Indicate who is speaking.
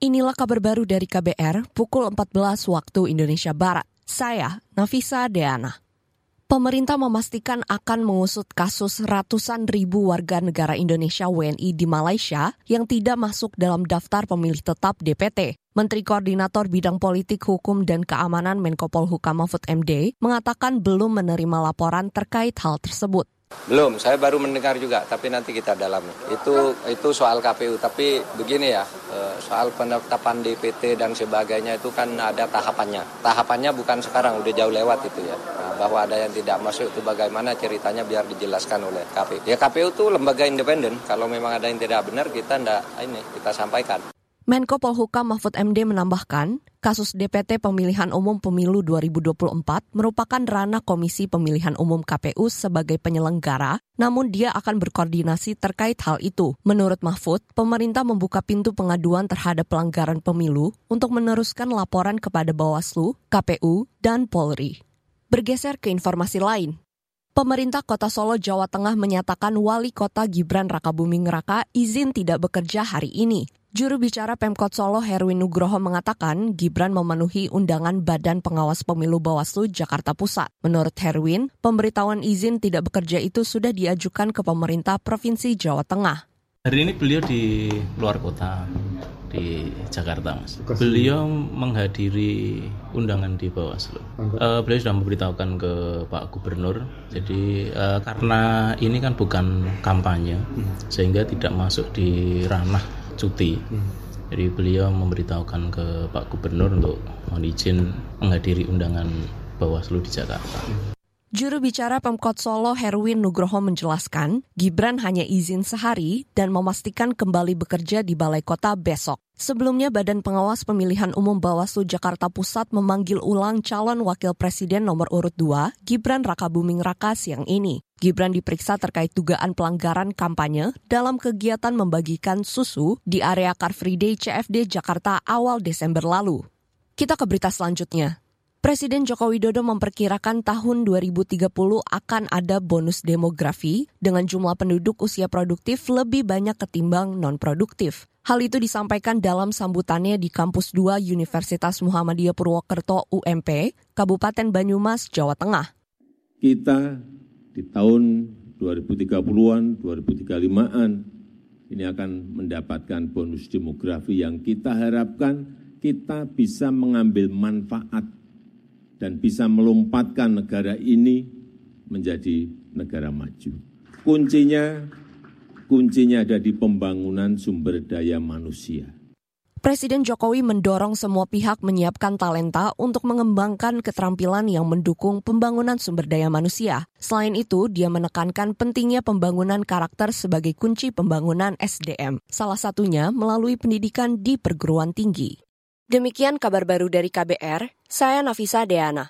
Speaker 1: Inilah kabar baru dari KBR pukul 14 waktu Indonesia Barat. Saya, Nafisa Deana. Pemerintah memastikan akan mengusut kasus ratusan ribu warga negara Indonesia WNI di Malaysia yang tidak masuk dalam daftar pemilih tetap DPT. Menteri Koordinator Bidang Politik, Hukum, dan Keamanan Menko Polhukam Mahfud MD mengatakan belum menerima laporan terkait hal tersebut.
Speaker 2: Belum, saya baru mendengar juga, tapi nanti kita dalami. Itu itu soal KPU, tapi begini ya, eh, soal penetapan DPT dan sebagainya itu kan ada tahapannya. Tahapannya bukan sekarang, udah jauh lewat itu ya. Nah, bahwa ada yang tidak masuk itu bagaimana ceritanya biar dijelaskan oleh KPU. Ya KPU itu lembaga independen, kalau memang ada yang tidak benar kita ndak ini kita sampaikan.
Speaker 1: Menko Polhukam Mahfud MD menambahkan, kasus DPT Pemilihan Umum Pemilu 2024 merupakan ranah Komisi Pemilihan Umum KPU sebagai penyelenggara, namun dia akan berkoordinasi terkait hal itu. Menurut Mahfud, pemerintah membuka pintu pengaduan terhadap pelanggaran pemilu untuk meneruskan laporan kepada Bawaslu, KPU, dan Polri. Bergeser ke informasi lain, Pemerintah Kota Solo, Jawa Tengah menyatakan wali kota Gibran Rakabuming Raka izin tidak bekerja hari ini. Juru bicara Pemkot Solo Herwin Nugroho mengatakan Gibran memenuhi undangan Badan Pengawas Pemilu Bawaslu Jakarta Pusat. Menurut Herwin, pemberitahuan izin tidak bekerja itu sudah diajukan ke pemerintah Provinsi Jawa Tengah.
Speaker 3: Hari ini beliau di luar kota di Jakarta, Mas. Beliau menghadiri undangan di Bawaslu. Uh, beliau sudah memberitahukan ke Pak Gubernur. Jadi uh, karena ini kan bukan kampanye, hmm. sehingga tidak masuk di ranah cuti. Hmm. Jadi beliau memberitahukan ke Pak Gubernur untuk mohon izin menghadiri undangan Bawaslu di Jakarta.
Speaker 1: Juru bicara Pemkot Solo Herwin Nugroho menjelaskan, Gibran hanya izin sehari dan memastikan kembali bekerja di Balai Kota besok. Sebelumnya Badan Pengawas Pemilihan Umum Bawaslu Jakarta Pusat memanggil ulang calon wakil presiden nomor urut 2, Gibran Rakabuming Raka siang ini. Gibran diperiksa terkait dugaan pelanggaran kampanye dalam kegiatan membagikan susu di area Car Free Day CFD Jakarta awal Desember lalu. Kita ke berita selanjutnya. Presiden Joko Widodo memperkirakan tahun 2030 akan ada bonus demografi dengan jumlah penduduk usia produktif lebih banyak ketimbang non-produktif. Hal itu disampaikan dalam sambutannya di Kampus 2 Universitas Muhammadiyah Purwokerto UMP, Kabupaten Banyumas, Jawa Tengah.
Speaker 4: Kita di tahun 2030-an, 2035-an ini akan mendapatkan bonus demografi yang kita harapkan kita bisa mengambil manfaat dan bisa melompatkan negara ini menjadi negara maju. Kuncinya kuncinya ada di pembangunan sumber daya manusia.
Speaker 1: Presiden Jokowi mendorong semua pihak menyiapkan talenta untuk mengembangkan keterampilan yang mendukung pembangunan sumber daya manusia. Selain itu, dia menekankan pentingnya pembangunan karakter sebagai kunci pembangunan SDM, salah satunya melalui pendidikan di perguruan tinggi. Demikian kabar baru dari KBR, saya Nafisa Deana.